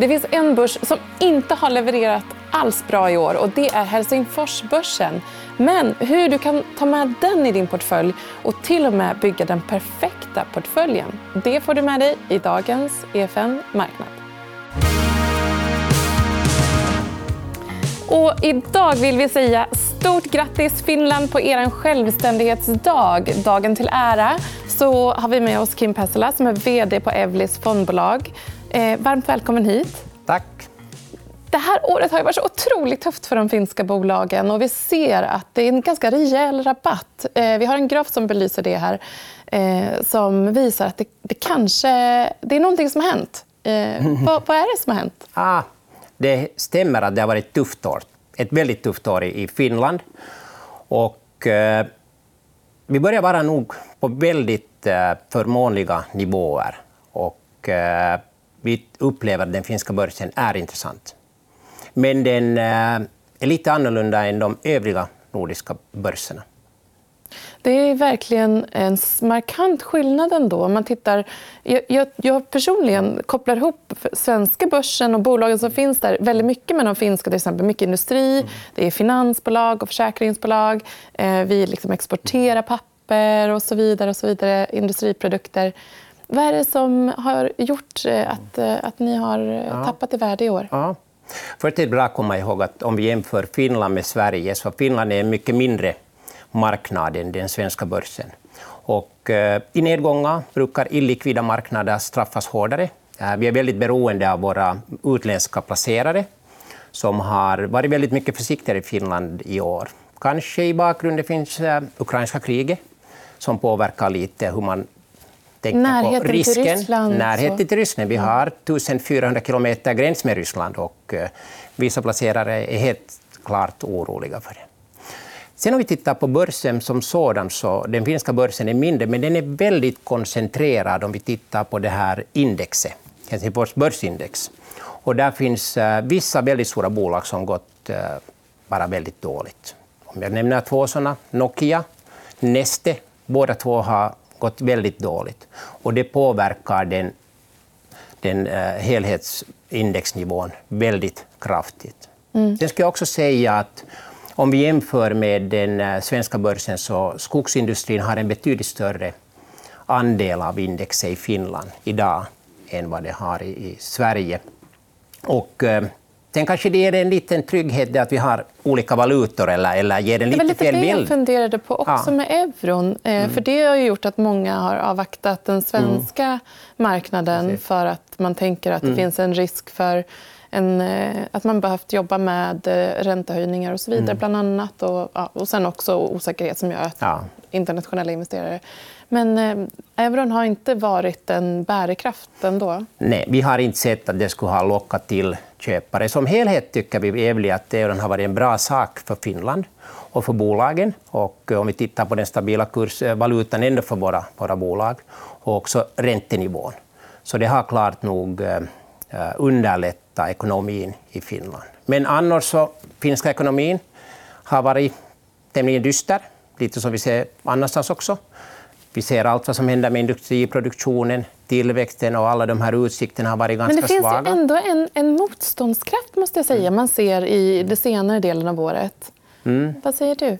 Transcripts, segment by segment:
Det finns en börs som inte har levererat alls bra i år och det är Helsingforsbörsen. Men hur du kan ta med den i din portfölj och till och med bygga den perfekta portföljen, det får du med dig i dagens EFN Marknad. Och idag vill vi säga stort grattis Finland på er självständighetsdag. Dagen till ära så har vi med oss Kim Pessela, som är vd på Evlis fondbolag. Eh, varmt välkommen hit. Tack. Det här året har varit så otroligt tufft för de finska bolagen. och Vi ser att det är en ganska rejäl rabatt. Eh, vi har en graf som belyser det här eh, som visar att det, det kanske det är någonting som har hänt. Eh, vad, vad, är det som har hänt? Ah, det stämmer att det har varit ett tufft år. Ett väldigt tufft år i Finland. Och, eh, vi börjar vara nog på väldigt eh, förmånliga nivåer. Och, vi upplever att den finska börsen är intressant. Men den eh, är lite annorlunda än de övriga nordiska börserna. Det är verkligen en markant skillnad ändå. Om man tittar, jag, jag, personligen kopplar ihop svenska börsen och bolagen som finns där väldigt mycket med de finska. Till exempel mycket industri, mm. det är finansbolag och försäkringsbolag. Eh, vi liksom exporterar papper och så vidare. Och så vidare industriprodukter. Vad är det som har gjort eh, att, eh, att ni har ja. tappat i värde i år? Ja. Först är det bra att komma ihåg att om vi jämför Finland med Sverige så Finland är en mycket mindre marknad än den svenska börsen. Och, eh, I nedgångar brukar illikvida marknader straffas hårdare. Eh, vi är väldigt beroende av våra utländska placerare som har varit väldigt mycket försiktigare i Finland i år. Kanske i bakgrunden finns eh, ukrainska kriget som påverkar lite hur man tänker Närheten på risken. Till Ryssland, Närheten till Ryssland. Vi har 1400 kilometer gräns med Ryssland och vissa placerare är helt klart oroliga för det. Sen om vi tittar på börsen som sådan, så den finska börsen är mindre, men den är väldigt koncentrerad om vi tittar på det här indexet, Helsingfors börsindex. Och där finns uh, vissa väldigt stora bolag som gått uh, bara väldigt dåligt. Om jag nämner två sådana, Nokia, Neste, båda två har gått väldigt dåligt. Och det påverkar den, den uh, helhetsindexnivån väldigt kraftigt. Mm. Sen ska jag också säga att om vi jämför med den eh, svenska börsen så skogsindustrin har en betydligt större andel av indexet i Finland idag än vad det har i Sverige. Och, eh, Sen kanske det ger en liten trygghet att vi har olika valutor eller, eller ger en lite, lite fel bild. Det var lite det jag funderade på också ja. med euron. Eh, mm. För Det har gjort att många har avvaktat den svenska mm. marknaden Precis. för att man tänker att det mm. finns en risk för en, eh, att man behövt jobba med eh, räntehöjningar och så vidare, mm. bland annat. Och, ja, och sen också osäkerhet som gör att ja. internationella investerare... Men eh, euron har inte varit en bärkraft ändå? Nej, vi har inte sett att det skulle ha lockat till köpare. Som helhet tycker vi Evli att euron har varit en bra sak för Finland och för bolagen. Och eh, om vi tittar på den stabila kursvalutan eh, ändå för våra, våra bolag och också räntenivån. Så det har klart nog eh, underlättat ekonomin i Finland. Men annars så finska ekonomin har varit tämligen dyster, lite som vi ser annanstans också. Vi ser allt vad som händer med industriproduktionen, tillväxten och alla de här utsikterna har varit ganska svaga. Men det finns ändå en, en motståndskraft måste jag säga, man ser i den senare delen av året. Mm. Vad säger du?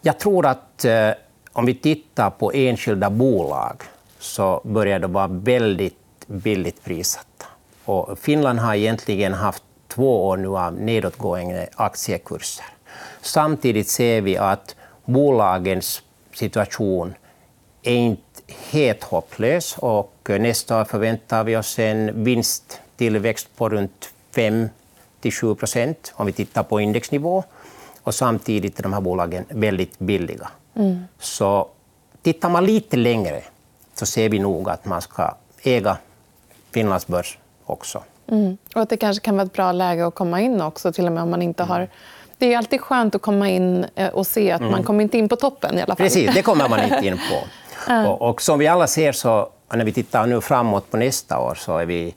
Jag tror att eh, om vi tittar på enskilda bolag så börjar de vara väldigt billigt prissatta. Och Finland har egentligen haft två år nu av nedåtgående aktiekurser. Samtidigt ser vi att bolagens situation är inte helt hopplös. Och nästa år förväntar vi oss en vinsttillväxt på runt 5-7 procent om vi tittar på indexnivå. Och samtidigt är de här bolagen väldigt billiga. Mm. Så tittar man lite längre så ser vi nog att man ska äga Finlands börs också. Mm. Och att det kanske kan vara ett bra läge att komma in också, till och med om man inte har... Det är alltid skönt att komma in eh, och se att mm. man kommer inte in på toppen i alla fall. Precis, det kommer man inte in på. och, och, som vi alla ser, så när vi tittar nu framåt på nästa år, så är vi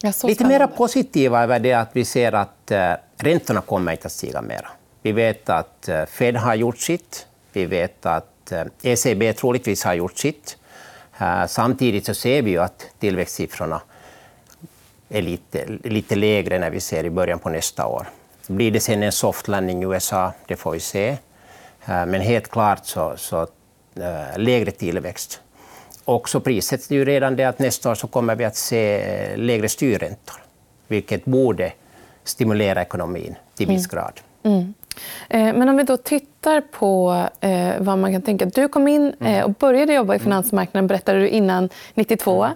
ja, så lite mer positiva över det att vi ser att uh, räntorna kommer inte att stiga mer. Vi vet att uh, Fed har gjort sitt. Vi vet att uh, ECB troligtvis har gjort sitt. Uh, samtidigt så ser vi ju att tillväxtsiffrorna är lite, lite lägre när vi ser i början på nästa år. Blir det sen en soft landing i USA? Det får vi se. Eh, men helt klart så, så äh, lägre tillväxt. Och så prissätts det ju redan det att nästa år så kommer vi att se lägre styrräntor, vilket borde stimulera ekonomin till viss mm. grad. Mm. Mm. Men om vi då tittar på vad man kan tänka. Du kom in mm. och började jobba i finansmarknaden berättade du innan 92.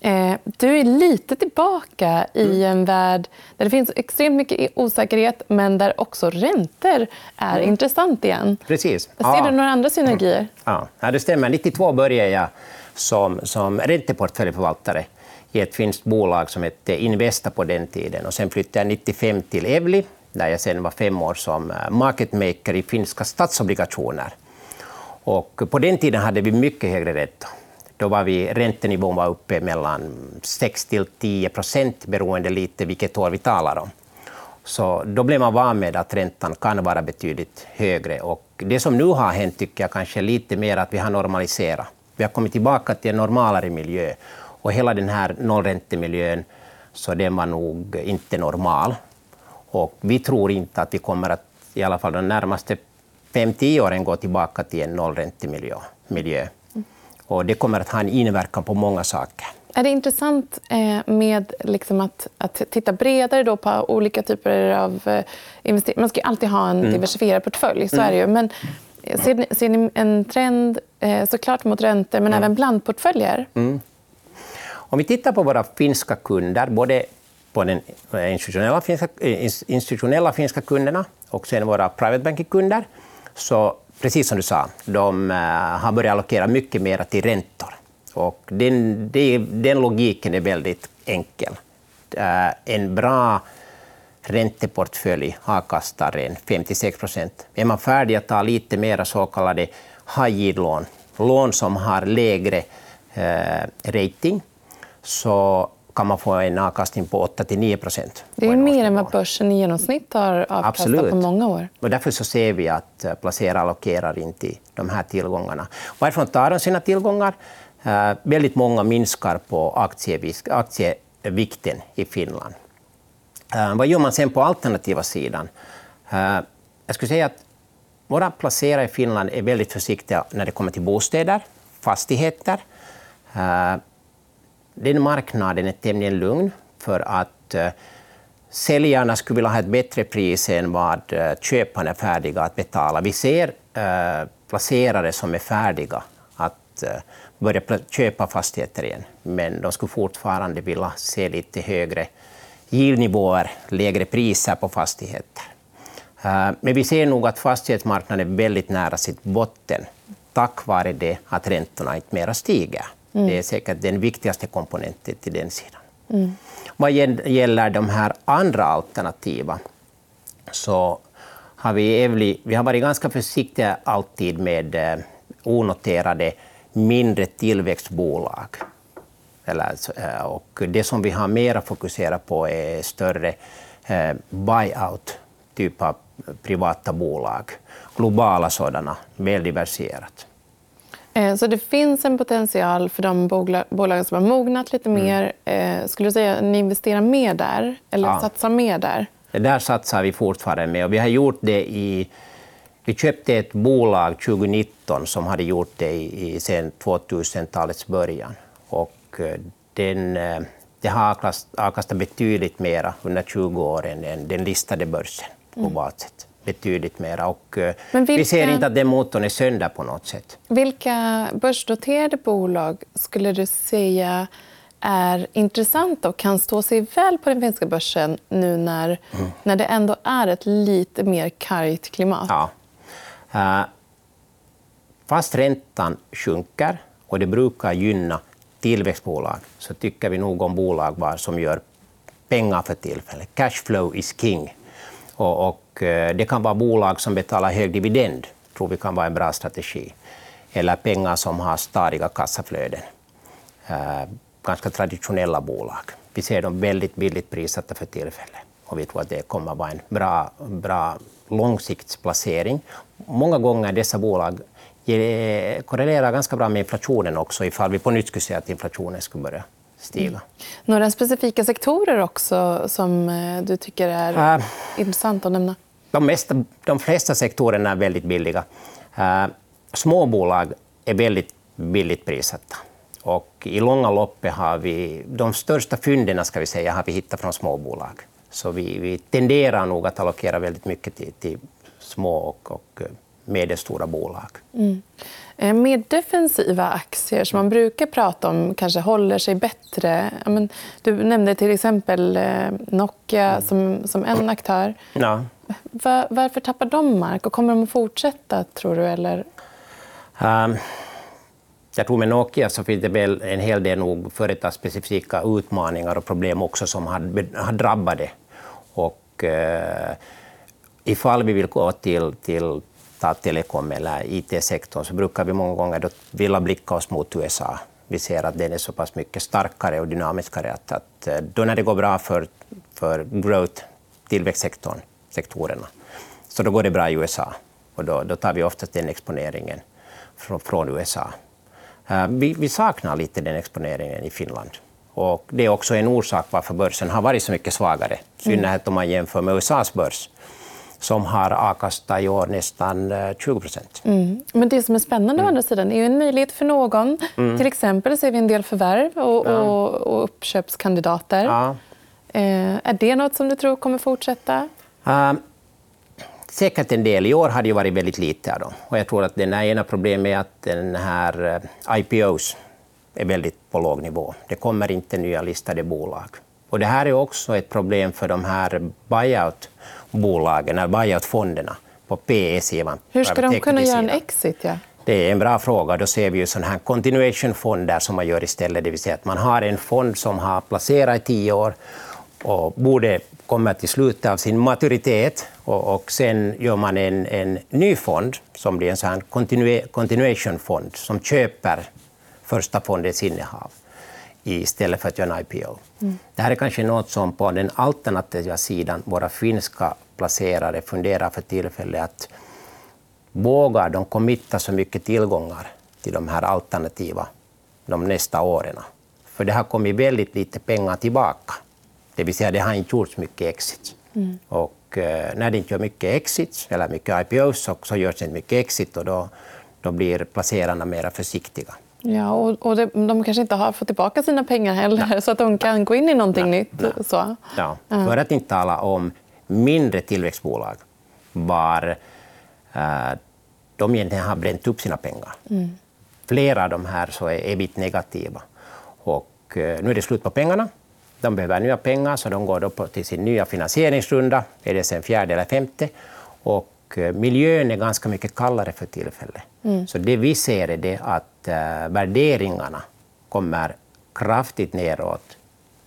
Mm. Eh, du är lite tillbaka i mm. en värld där det finns extremt mycket osäkerhet men där också räntor är mm. intressant igen. Precis. Ser ja. du några andra synergier? Ja, ja det stämmer. 92 började jag som, som ränteportföljförvaltare i ett finskt bolag som hette Investa på den tiden. Och sen flyttade jag 95 till Evli, där jag sen var fem år som eh, marketmaker i finska statsobligationer. Och på den tiden hade vi mycket högre räntor. Då var vi, räntenivån var uppe mellan 6 till 10 procent, beroende lite vilket år vi talar om. Så då blev man van med att räntan kan vara betydligt högre. Och det som nu har hänt tycker jag kanske lite mer att vi har normaliserat. Vi har kommit tillbaka till en normalare miljö. Och hela den här nollräntemiljön, så den var nog inte normal. Och vi tror inte att vi kommer att, i alla fall de närmaste 5-10 åren, gå tillbaka till en nollräntemiljö. Miljö. Och det kommer att ha en inverkan på många saker. Är det intressant eh, med liksom att, att titta bredare då på olika typer av eh, investeringar? Man ska alltid ha en mm. diversifierad portfölj, så mm. är det ju. Men ser ni, ser ni en trend eh, såklart mot räntor, men mm. även blandportföljer? Mm. Om vi tittar på våra finska kunder, både på den institutionella finska, institutionella finska kunderna och sen våra private banking-kunder, så precis som du sa, de eh, har börjat allokera mycket mer till räntor. Och den, den logiken är väldigt enkel. Eh, en bra ränteportfölj avkastar en 56 procent. Är man färdig att ta lite mer så kallade high yield-lån, lån som har lägre eh, rating, så kan man få en avkastning på 8-9 procent. Det är mer än vad börsen i genomsnitt har avkastat Absolut. på många år. Och därför så ser vi att eh, placerare allokerar in till de här tillgångarna. Varifrån tar de sina tillgångar? Uh, väldigt många minskar på aktievikten i Finland. Uh, vad gör man sen på alternativa sidan? Uh, jag skulle säga att våra placerare i Finland är väldigt försiktiga när det kommer till bostäder, fastigheter den marknaden är tämligen lugn för att eh, säljarna skulle vilja ha ett bättre pris än vad eh, köparna är färdiga att betala. Vi ser eh, placerare som är färdiga att börja köpa fastigheter igen, men de skulle fortfarande vilja se lite högre yieldnivåer, lägre priser på fastigheter. Men vi ser nog att fastighetsmarknaden är väldigt nära sitt botten tack vare det att räntorna inte mera stiger. Mm. Det är säkert den viktigaste komponenten till den sidan. Mm. Vad gäller de här andra alternativen så har vi, Evli, vi har varit ganska försiktiga alltid med eh, onoterade mindre tillväxtbolag. Eller, eh, och det som vi har mer fokuserat på är större eh, buyout, typ av privata bolag. Globala sådana, väl diversifierat. Eh, så det finns en potential för de bolagen som har mognat lite mm. mer. Mm. Skulle du säga att ni investerar mer där? Eller ja. satsar mer där? Det där satsar vi fortfarande med. Och vi har gjort det i... Vi köpte ett bolag 2019 som hade gjort det i, sen 2000-talets början. Och eh, den, det har avkastat betydligt mer under 20 år än den listade börsen globalt sett betydligt mer. Och eh, vilka, vi ser inte att den motorn är sönder på något sätt. Vilka börsnoterade bolag skulle du säga är intressanta och kan stå sig väl på den finska börsen nu när, mm. när det ändå är ett lite mer kargt klimat? Ja. Uh, fast räntan sjunker och det brukar gynna tillväxtbolag så tycker vi nog om bolag som gör pengar för tillfället. Cashflow is king. Och, och, eh, det kan vara bolag som betalar hög dividend, tror vi kan vara en bra strategi. Eller pengar som har stadiga kassaflöden. Eh, ganska traditionella bolag. Vi ser dem väldigt billigt prissatta för tillfället. Och vi tror att det kommer att vara en bra, bra långsiktsplacering. Många gånger dessa bolag korrelerar ganska bra med inflationen också, ifall vi på nytt skulle se att inflationen skulle börja stiga. Mm. Några specifika sektorer också som du tycker är uh, intressant att nämna? De, mesta, de flesta sektorerna är väldigt billiga. Uh, småbolag är väldigt billigt prissatta. Och I långa loppet har vi de största fynden ska vi säga, har vi hittat från småbolag. Så vi, vi tenderar nog att allokera väldigt mycket till, till små och, och medelstora bolag. Mm. Eh, Mer defensiva aktier som man brukar prata om kanske håller sig bättre. Du nämnde till exempel eh, Nokia mm. som, som en aktör. Ja. Var, varför tappar de mark? och Kommer de att fortsätta, tror du? Eller? Um, jag tror med Nokia så finns det väl en hel del nog företagsspecifika utmaningar och problem också som har, har drabbat det. Och, uh, ifall vi vill gå till, till ta telekom eller IT-sektorn så brukar vi många gånger då vilja blicka oss mot USA. Vi ser att den är så pass mycket starkare och dynamiskare att, att eh, då när det går bra för, för growth, tillväxtsektorn, sektorerna, så då går det bra i USA. Och då, då tar vi oftast den exponeringen från, från USA. Uh, vi, vi, saknar lite den exponeringen i Finland. Och det är också en orsak varför börsen har varit så mycket svagare, i synnerhet om man jämför med USAs börs som har avkastat i år nästan 20 eh, procent. Mm. Men det som är spännande mm. å andra sidan är ju en möjlighet för någon. Mm. Till exempel ser vi en del förvärv och, ja. och, och uppköpskandidater. Ja. Eh, är det något som du tror kommer fortsätta? Uh, säkert en del. I år har det varit väldigt lite av dem. Och jag tror att det ena problemet är att den här eh, IPOs är väldigt på låg nivå. Det kommer inte nya listade bolag. Och det här är också ett problem för de här buyout bolagen, eller buyout-fonderna på PE-sidan. Hur ska de kunna göra en exit? Ja? Det är en bra fråga. Då ser vi ju sådana här continuation-fonder som man gör istället. Det vill säga att man har en fond som har placerat i tio år och borde komma till slutet av sin maturitet. Och, och sen gör man en, en ny fond som blir en sån continuation-fond som köper första fondens innehav istället för att göra en IPO. Mm. Det här är kanske något som på den alternativa sidan våra finska placerare funderar för tillfället att vågar de committa så mycket tillgångar till de här alternativa de nästa åren? För det har kommit väldigt lite pengar tillbaka. Det vill säga, det har inte gjorts mycket exit. Mm. Och eh, när det inte gör mycket exit, eller mycket IPOs, så, så görs det inte mycket exit och då, då blir placerarna mer försiktiga. Ja, och, och det, de kanske inte har fått tillbaka sina pengar heller, ja. så att de kan gå in i någonting ja. nytt. Så. Ja. För att inte tala om mindre tillväxtbolag var äh, de egentligen har bränt upp sina pengar. Mm. Flera av de här så är ebit negativa. Och, äh, nu är det slut på pengarna. De behöver nya pengar, så de går då till sin nya finansieringsrunda. Är det sen fjärde eller femte? Och Eh, miljön är ganska mycket kallare för tillfället. Mm. Så det vi ser är det att äh, värderingarna kommer kraftigt neråt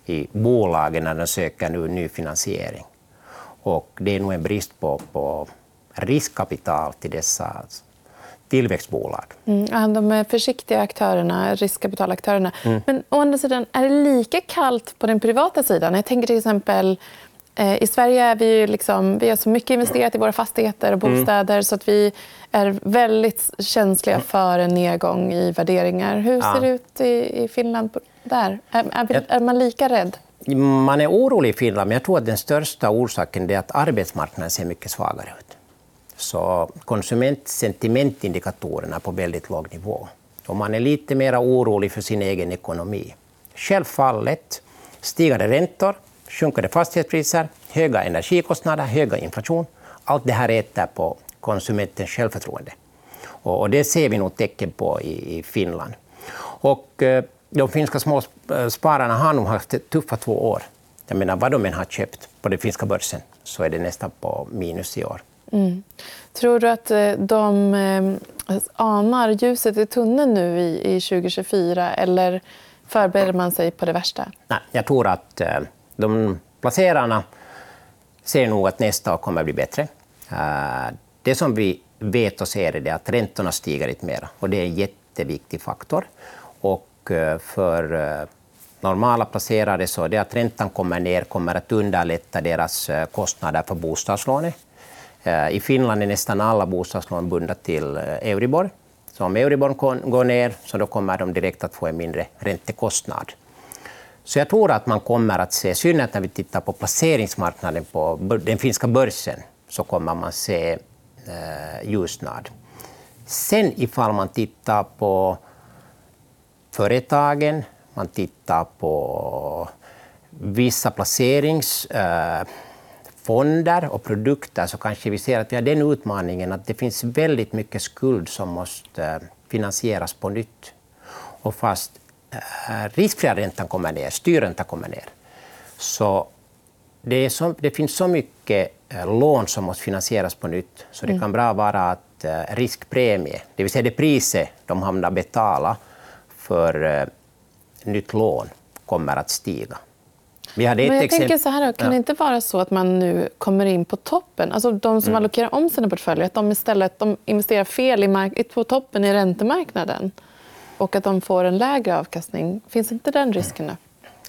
i bolagen när de söker nu ny finansiering. Och det är nog en brist på, på riskkapital till dessa tillväxtbolag. Mm, de är försiktiga aktörerna, riskkapitalaktörerna. Mm. Men å andra sidan, är det lika kallt på den privata sidan? Jag tänker till exempel Eh, I Sverige är vi, liksom, vi har så mycket investerat i våra fastigheter och mm. bostäder mm. så att vi är väldigt känsliga för en nedgång i värderingar. Hur ser det ut i, i Finland där? Är, är, är, man lika rädd? Man är orolig i Finland, men jag tror att den största orsaken är att arbetsmarknaden ser mycket svagare ut. Så konsumentsentimentindikatorerna är på väldigt låg nivå. Och man är lite mer orolig för sin egen ekonomi. Självfallet stigande räntor sjunkande fastighetspriser, höga energikostnader, höga inflation. Allt det här äter på konsumentens självförtroende. Och det ser vi nog tecken på i Finland. Och eh, de finska småspararna eh, har nog haft tuffa två år. Jag menar, vad de än har köpt på den finska börsen så är det nästan på minus i år. Mm. Tror du att eh, de eh, anar ljuset i tunneln nu i 2024 eller förbereder man sig på det värsta? Nej, jag tror att eh, de placerarna ser nog att nästa år kommer att bli bättre. Det som vi vet och ser är att räntorna stiger lite mer. Och det är en jätteviktig faktor. Och för normala placerare så är det att räntan kommer ner kommer att underlätta deras kostnader för bostadslånet. Eh, I Finland är nästan alla bostadslån bundna till eh, Euribor. Så om Euribor går ner så då kommer de direkt att få en mindre räntekostnad. Så jag tror att man kommer att se, synnerhet när vi tittar på placeringsmarknaden på den finska börsen, så kommer man se eh, ljusnad. Sen ifall man tittar på företagen, man tittar på vissa placerings... Eh, placeringsfonder och produkter, så kanske vi ser att vi har den utmaningen att det finns väldigt mycket skuld som måste finansieras på nytt. Och fast riskfria räntan kommer ner, styrräntan kommer ner, så det, så, det, finns så mycket lån som måste finansieras på nytt, så det kan bra vara att riskpremie, det vill säga det priset de hamnar betala för nytt lån, kommer att stiga. Vi hade ett Men jag exempel... tänker så här, kan det inte vara så att man nu kommer in på toppen? Alltså de som mm. allokerar om sina portföljer, att de istället de investerar fel i mark- på toppen i räntemarknaden och att de får en lägre avkastning. Finns inte den risken nu?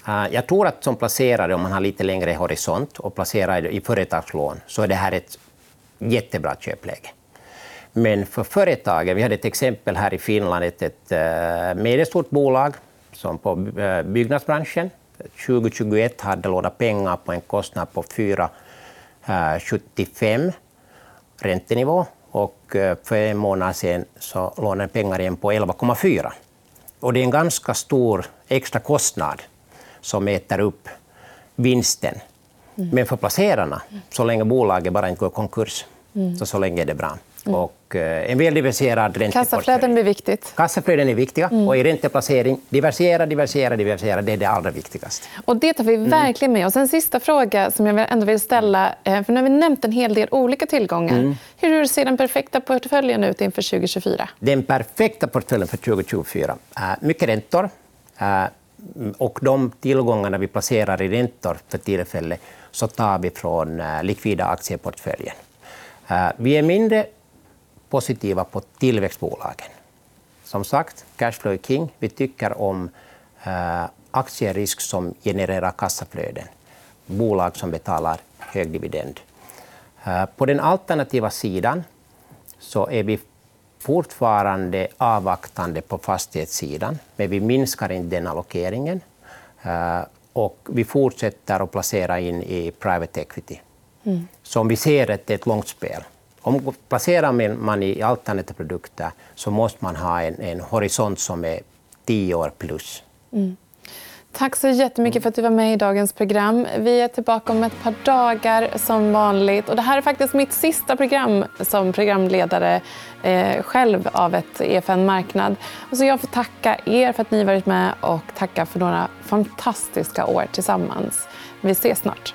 Uh, jag tror att som placerare, om man har lite längre horisont och placerar i företagslån, så är det här ett jättebra köpläge. Men för företagen, vi hade ett exempel här i Finland, ett, ett uh, medelstort bolag som på uh, byggnadsbranschen 2021 hade lånat pengar på en kostnad på 4,75 räntenivå och eh, för en månad sedan så lånade pengar igen på 11,4. Och det är en ganska stor extra kostnad som äter upp vinsten. Mm. Men för placerarna, så länge bolaget bara inte går i konkurs, mm. så, så länge är det bra. Mm. Och eh, en ränteportfölj. Kassaflöden blir viktigt. Kassaflöden är viktiga. Mm. Och i ränteplacering, diversifiera, diversifiera, diversifiera. Det är det allra viktigaste. Och det tar vi mm. verkligen med oss. En sista fråga som jag ändå vill ställa. Eh, för nu har vi nämnt en hel del olika tillgångar. Mm. Hur ser den perfekta portföljen ut inför 2024? Den perfekta portföljen för 2024? är mycket räntor. Och de tillgångarna vi placerar i räntor för tillfället så tar vi från likvida aktieportföljen. Vi är mindre positiva på tillväxtbolagen. Som sagt, cashflow är king. Vi tycker om eh, aktierisk som genererar kassaflöden. Bolag som betalar hög dividend. Eh, på den alternativa sidan så är vi fortfarande avvaktande på fastighetssidan, men vi minskar inte den allokeringen. Eh, och vi fortsätter att placera in i private equity. Mm. Som vi ser att det är ett långt spel. Om placerar man i alternativa produkter så måste man ha en, en horisont som är tio år plus. Mm. Tack så jättemycket för att du var med i dagens program. Vi är tillbaka om ett par dagar som vanligt. Och det här är faktiskt mitt sista program som programledare eh, själv av ett EFN Marknad. Och så jag får tacka er för att ni varit med och tacka för några fantastiska år tillsammans. Vi ses snart.